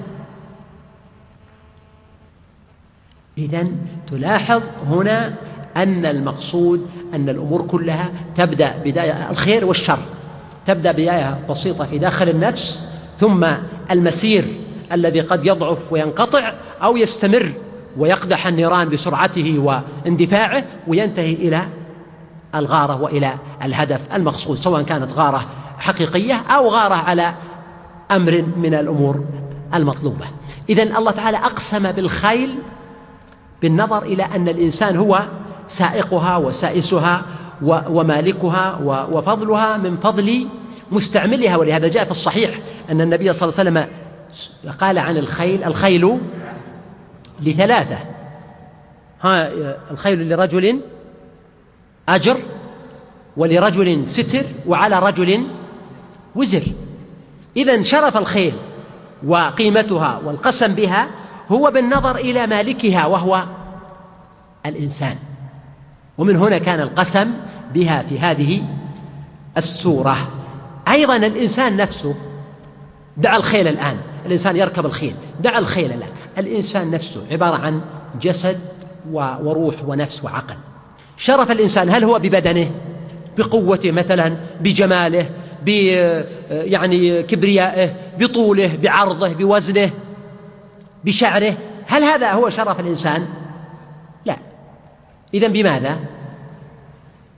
إذا تلاحظ هنا أن المقصود أن الأمور كلها تبدأ بداية الخير والشر. تبدأ بداية بسيطة في داخل النفس ثم المسير الذي قد يضعف وينقطع أو يستمر ويقدح النيران بسرعته واندفاعه وينتهي إلى الغارة وإلى الهدف المقصود سواء كانت غارة حقيقية أو غارة على أمر من الأمور المطلوبة. إذا الله تعالى أقسم بالخيل بالنظر إلى أن الإنسان هو سائقها وسائسها ومالكها وفضلها من فضل مستعملها ولهذا جاء في الصحيح أن النبي صلى الله عليه وسلم قال عن الخيل الخيل لثلاثة. ها الخيل لرجل أجر ولرجل ستر وعلى رجل وزر. إذا شرف الخيل وقيمتها والقسم بها هو بالنظر إلى مالكها وهو الإنسان. ومن هنا كان القسم بها في هذه السورة. أيضا الإنسان نفسه دع الخيل الآن. الإنسان يركب الخيل دع الخيل الآن. الإنسان نفسه عبارة عن جسد وروح ونفس وعقل. شرف الإنسان هل هو ببدنه؟ بقوته مثلا بجماله ب يعني كبريائه بطوله بعرضه بوزنه بشعره. هل هذا هو شرف الإنسان؟ إذا بماذا؟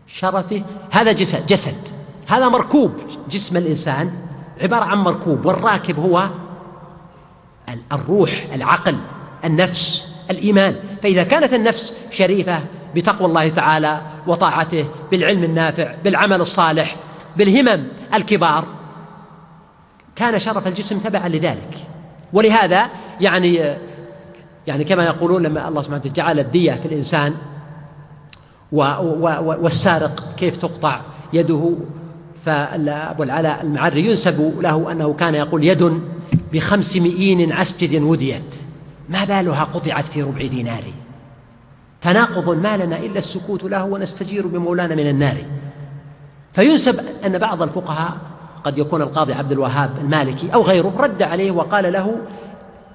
شرفه. هذا جسد جسد. هذا مركوب. جسم الإنسان عبارة عن مركوب والراكب هو الروح العقل النفس الإيمان. فإذا كانت النفس شريفة بتقوى الله تعالى وطاعته بالعلم النافع بالعمل الصالح بالهمم الكبار كان شرف الجسم تبعا لذلك. ولهذا يعني يعني كما يقولون لما الله سبحانه وتعالى جعل الدية في الإنسان والسارق كيف تقطع يده؟ فأبو العلاء المعري ينسب له أنه كان يقول يد بخمس مئين عسجد وديت. ما بالها قطعت في ربع دينار؟ تناقض ما لنا إلا السكوت له ونستجير بمولانا من النار. فينسب أن بعض الفقهاء قد يكون القاضي عبد الوهاب المالكي أو غيره رد عليه وقال له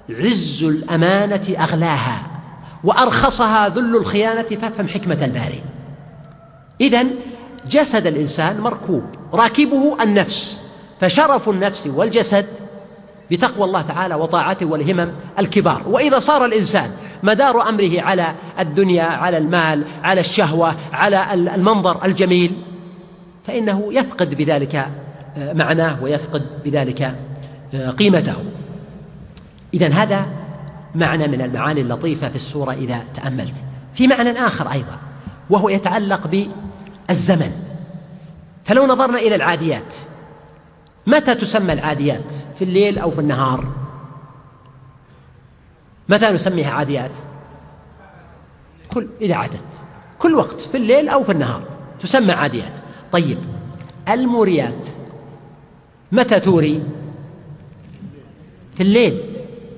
عز الأمانة أغلاها. وأرخصها ذل الخيانة فافهم حكمة الباري. إذا جسد الإنسان مركوب راكبه النفس فشرف النفس والجسد بتقوى الله تعالى وطاعته والهمم الكبار. وإذا صار الإنسان مدار أمره على الدنيا على المال على الشهوة على المنظر الجميل فإنه يفقد بذلك آه، معناه ويفقد بذلك آه، قيمته. اذا هذا معنى من المعاني اللطيفة في السورة إذا تأملت. في معنى آخر أيضا وهو يتعلق بالزمن. فلو نظرنا إلى العاديات متى تسمى العاديات؟ في الليل أو في النهار؟ متى نسميها عاديات؟ كل إذا عدت كل وقت في الليل أو في النهار تسمى عاديات. طيب الموريات متى توري؟ في الليل.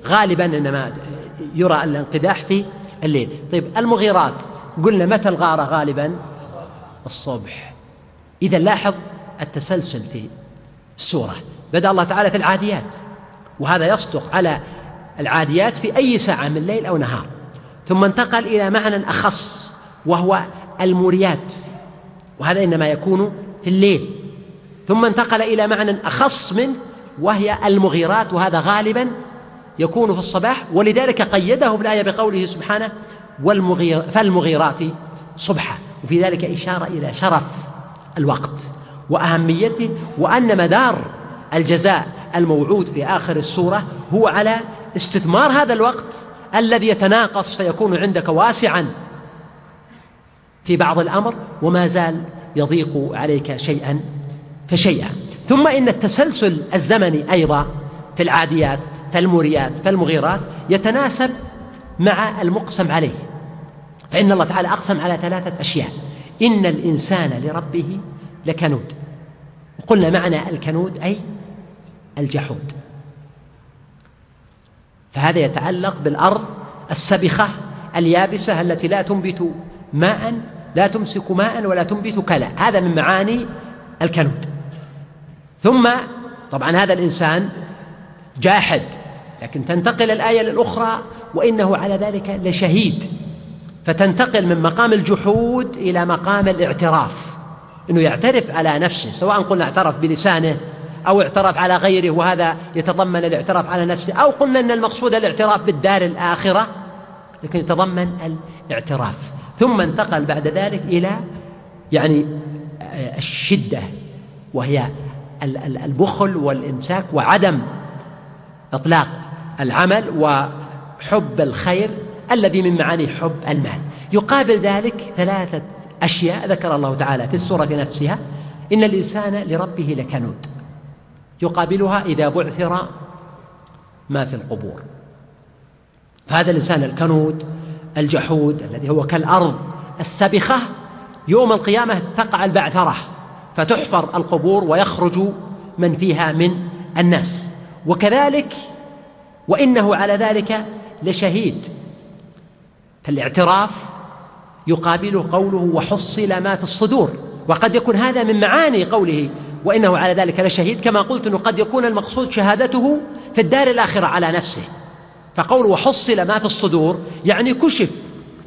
غالبا إنما يرى الانقداح في الليل. طيب المغيرات قلنا متى الغارة غالبا؟ الصبح. إذا لاحظ التسلسل في السورة بدأ الله تعالى في العاديات وهذا يصدق على العاديات في أي ساعة من ليل أو نهار. ثم انتقل إلى معنى أخص وهو الموريات وهذا إنما يكون في الليل. ثم انتقل إلى معنى أخص منه وهي المغيرات وهذا غالبا يكون في الصباح ولذلك قيده الآية بقوله سبحانه والمغير فالمغيرات صبحا وفي ذلك إشارة إلى شرف الوقت وأهميته وأن مدار الجزاء الموعود في آخر السورة هو على استثمار هذا الوقت الذي يتناقص فيكون عندك واسعا في بعض الأمر وما زال يضيق عليك شيئا فشيئا. ثم إن التسلسل الزمني أيضا في العاديات فالموريات فالمغيرات يتناسب مع المقسم عليه. فإن الله تعالى أقسم على ثلاثة أشياء. إن الإنسان لربه لكنود. وقلنا معنى الكنود أي الجحود. فهذا يتعلق بالأرض السبخة اليابسة التي لا تنبت ماء لا تمسك ماء ولا تنبت كلأ. هذا من معاني الكنود. ثم طبعا هذا الإنسان جاحد. لكن تنتقل الآية للأخرى وإنه على ذلك لشهيد. فتنتقل من مقام الجحود إلى مقام الاعتراف. أنه يعترف على نفسه سواء قلنا اعترف بلسانه أو اعترف على غيره وهذا يتضمن الاعتراف على نفسه أو قلنا أن المقصود الاعتراف بالدار الآخرة لكن يتضمن الاعتراف. ثم انتقل بعد ذلك إلى يعني الشدة وهي البخل والإمساك وعدم إطلاق. العمل وحب الخير الذي من معاني حب المال. يقابل ذلك ثلاثة أشياء ذكر الله تعالى في السورة نفسها. إن الإنسان لربه لكنود. يقابلها إذا بعثر ما في القبور. فهذا الإنسان الكنود الجحود الذي هو كالأرض السبخة يوم القيامة تقع البعثرة فتحفر القبور ويخرج من فيها من الناس. وكذلك وإنه على ذلك لشهيد. فالاعتراف يقابله قوله وحصل ما في الصدور وقد يكون هذا من معاني قوله وإنه على ذلك لشهيد كما قلت أنه قد يكون المقصود شهادته في الدار الآخرة على نفسه. فقول وحصل ما في الصدور يعني كشف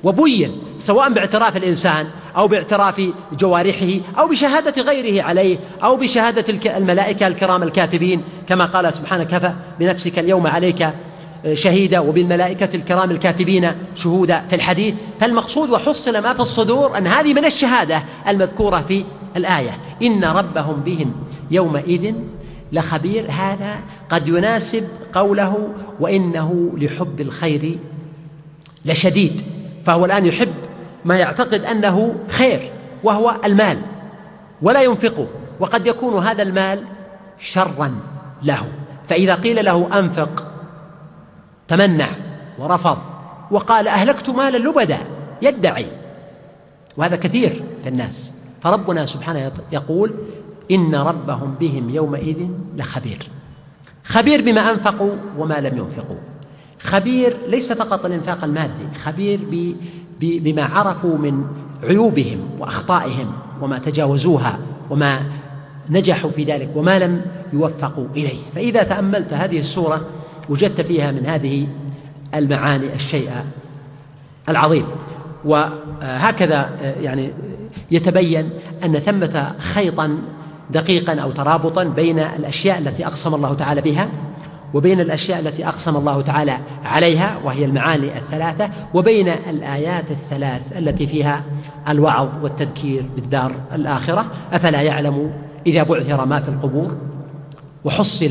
وبين سواء باعتراف الإنسان أو باعتراف جوارحه أو بشهادة غيره عليه أو بشهادة الملائكة الكرام الكاتبين كما قال سبحانه كفى بنفسك اليوم عليك شهيدا وبالملائكة الكرام الكاتبين شهودا في الحديث. فالمقصود وحصل ما في الصدور أن هذه من الشهادة المذكورة في الآية. إن ربهم بهم يومئذ لخبير هذا قد يناسب قوله وإنه لحب الخير لشديد. فهو الآن يحب ما يعتقد أنه خير وهو المال ولا ينفقه وقد يكون هذا المال شرا له. فإذا قيل له أنفق تمنع ورفض وقال أهلكت مالا لبدا يدعي. وهذا كثير في الناس. فربنا سبحانه يقول إن ربهم بهم يومئذ لخبير. خبير بما أنفقوا وما لم ينفقوا. خبير ليس فقط الإنفاق المادي خبير بما عرفوا من عيوبهم وأخطائهم وما تجاوزوها وما نجحوا في ذلك وما لم يوفقوا إليه. فإذا تأملت هذه السورة وجدت فيها من هذه المعاني الشيء العظيم. وهكذا يعني يتبين أن ثمة خيطا دقيقا أو ترابطا بين الأشياء التي أقسم الله تعالى بها وبين الأشياء التي أقسم الله تعالى عليها وهي المعاني الثلاثة وبين الآيات الثلاث التي فيها الوعظ والتذكير بالدار الآخرة أفلا يعلم إذا بعثر ما في القبور وحصل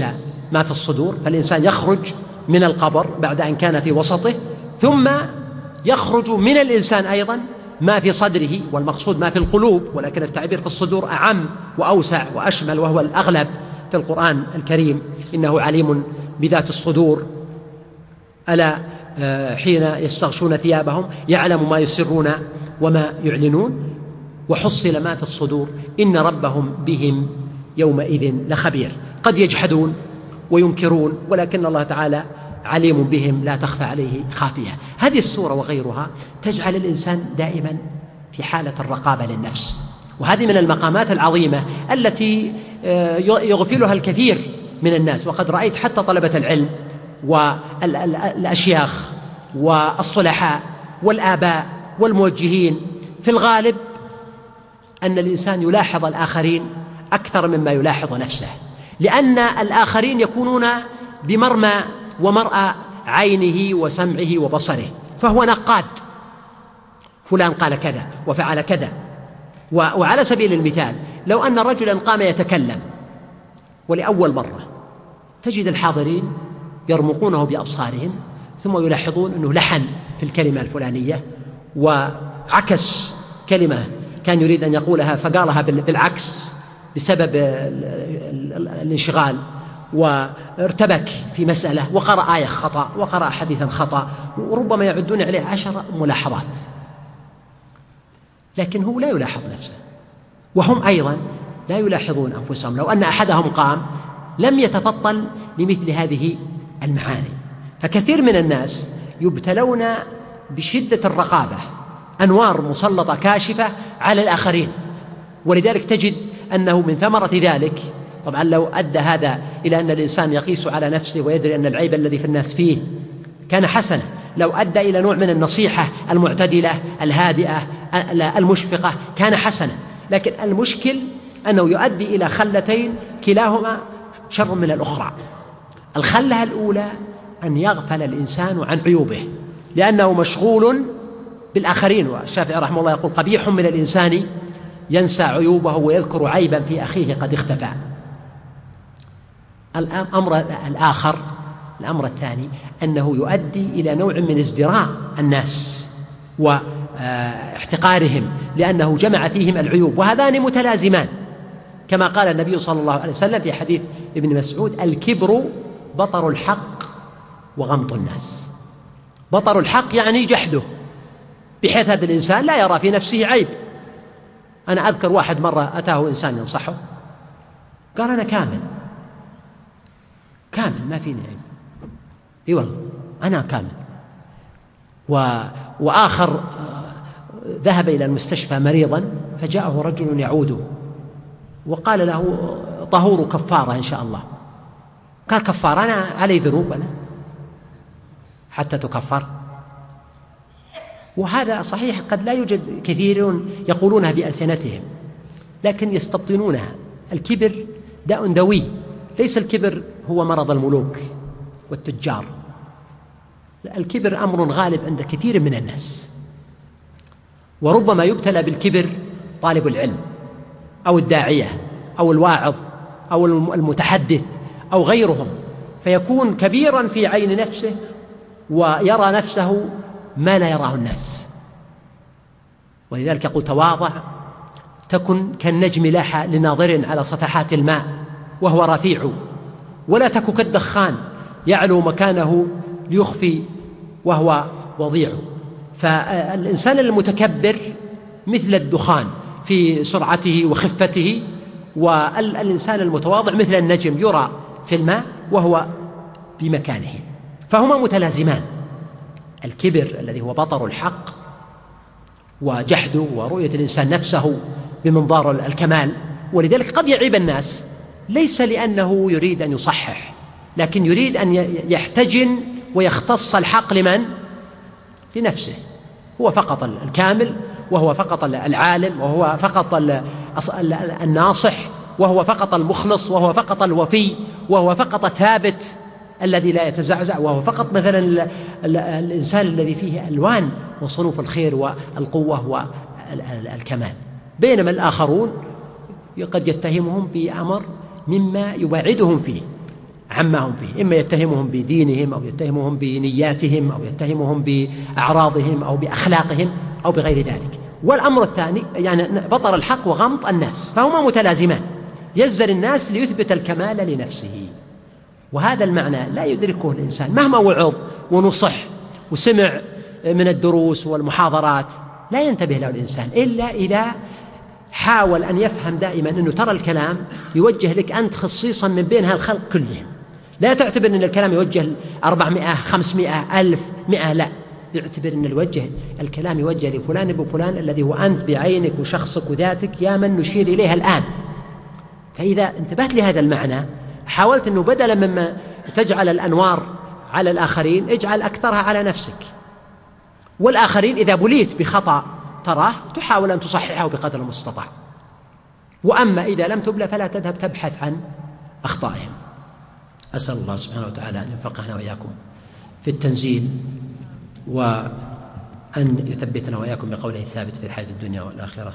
ما في الصدور؟ فالإنسان يخرج من القبر بعد أن كان في وسطه ثم يخرج من الإنسان أيضا ما في صدره والمقصود ما في القلوب ولكن التعبير في الصدور أعم وأوسع وأشمل وهو الأغلب في القرآن الكريم إنه عليم بذات الصدور. ألا آه، حين يستغشون ثيابهم يعلم ما يسرون وما يعلنون وحصل ما في الصدور. إن ربهم بهم يومئذ لخبير. قد يجحدون وينكرون ولكن الله تعالى عليم بهم لا تخفى عليه خافية. هذه السورة وغيرها تجعل الإنسان دائما في حالة الرقابة للنفس. وهذه من المقامات العظيمة التي آه، يغفلها الكثير من الناس. وقد رأيت حتى طلبة العلم والأشياخ والصلحاء والآباء والموجهين. في الغالب أن الإنسان يلاحظ الآخرين أكثر مما يلاحظ نفسه لأن الآخرين يكونون بمرمى ومرأى عينه وسمعه وبصره. فهو نقاد. فلان قال كذا وفعل كذا. وعلى سبيل المثال لو أن رجلا قام يتكلم ولأول مرة تجد الحاضرين يرمقونه بأبصارهم ثم يلاحظون أنه لحن في الكلمة الفلانية وعكس كلمة كان يريد أن يقولها فقالها بالعكس بسبب الانشغال وارتبك في مسألة وقرأ آية خطأ وقرأ حديثا خطأ وربما يعدون عليه عشر ملاحظات. لكن هو لا يلاحظ نفسه. وهم أيضا لا يلاحظون أنفسهم. لو أن أحدهم قام لم يتفطن لمثل هذه المعاني. فكثير من الناس يبتلون بشدة الرقابة أنوار مسلطة كاشفة على الآخرين. ولذلك تجد أنه من ثمرة ذلك طبعا لو أدى هذا إلى أن الإنسان يقيس على نفسه ويدري أن العيب الذي في الناس فيه كان حسنا. لو أدى إلى نوع من النصيحة المعتدلة الهادئة المشفقة كان حسنا لكن المشكل أنه يؤدي إلى خلتين كلاهما شر من الأخرى. الخلة الأولى أن يغفل الإنسان عن عيوبه لأنه مشغول بالآخرين والشافعي رحمه الله يقول قبيح من الإنسان ينسى عيوبه ويذكر عيبا في أخيه قد اختفى. الأمر الآخر الأمر الثاني أنه يؤدي إلى نوع من ازدراء الناس واحتقارهم لأنه جمع فيهم العيوب وهذان متلازمان. كما قال النبي صلى الله عليه وسلم في حديث ابن مسعود الكبر بطر الحق وغمط الناس. بطر الحق يعني جحده بحيث هذا الإنسان لا يرى في نفسه عيب. أنا أذكر واحد مرة أتاه إنسان ينصحه قال أنا كامل كامل ما فيني عيب. إي والله أنا كامل. و... وآخر ذهب إلى المستشفى مريضا فجاءه رجل يعوده. وقال له طهور كفارة إن شاء الله. قال كفارة أنا علي ذنوب أنا. حتى تكفر. وهذا صحيح قد لا يوجد كثيرون يقولونها بألسنتهم لكن يستبطنونها. الكبر داء دوي ليس الكبر هو مرض الملوك والتجار. الكبر أمر غالب عند كثير من الناس. وربما يبتلى بالكبر طالب العلم أو الداعية أو الواعظ أو المتحدث أو غيرهم فيكون كبيرا في عين نفسه ويرى نفسه ما لا يراه الناس. ولذلك يقول تواضع تكن كالنجم لاح لناظر على صفحات الماء وهو رفيع. ولا تك كالدخان يعلو مكانه ليخفي وهو وضيع. فالإنسان المتكبر مثل الدخان في سرعته وخفته والإنسان المتواضع مثل النجم يرى في الماء وهو بمكانه فهما متلازمان الكبر الذي هو بطر الحق وجحده ورؤية الإنسان نفسه بمنظار الكمال ولذلك قد يعيب الناس ليس لأنه يريد أن يصحح لكن يريد أن يحتجن ويختص الحق لمن؟ لنفسه. هو فقط الكامل وهو فقط العالم وهو فقط الناصح وهو فقط المخلص وهو فقط الوفي وهو فقط الثابت الذي لا يتزعزع وهو فقط مثلا الإنسان الذي فيه ألوان وصنوف الخير والقوة والكمال. بينما الآخرون قد يتهمهم بأمر مما يبعدهم فيه. عما هم فيه إما يتهمهم بدينهم أو يتهمهم بنياتهم أو يتهمهم بأعراضهم أو بأخلاقهم أو بغير ذلك. والأمر الثاني يعني بطر الحق وغمط الناس فهما متلازمان. يزر الناس ليثبت الكمال لنفسه. وهذا المعنى لا يدركه الإنسان. مهما وعظ ونصح وسمع من الدروس والمحاضرات لا ينتبه له الإنسان إلا إذا حاول أن يفهم دائما. أنه ترى الكلام يوجه لك أنت خصيصا من بين هالخلق كلهم. لا تعتبر أن الكلام يوجه أربعمائة خمسمائة ألف مئة لا. يعتبر أن الوجه الكلام يوجه لفلان ابن فلان الذي هو أنت بعينك وشخصك وذاتك يا من نشير إليها الآن. فإذا انتبهت لهذا المعنى حاولت أنه بدلا مما تجعل الأنوار على الآخرين اجعل أكثرها على نفسك. والآخرين إذا بليت بخطأ تراه تحاول أن تصححه بقدر المستطاع. وأما إذا لم تبلى فلا تذهب تبحث عن أخطائهم. أسأل الله سبحانه وتعالى أن يفقهنا وإياكم في التنزيل وأن يثبتنا وإياكم بقوله الثابت في الحياة الدنيا والآخرة.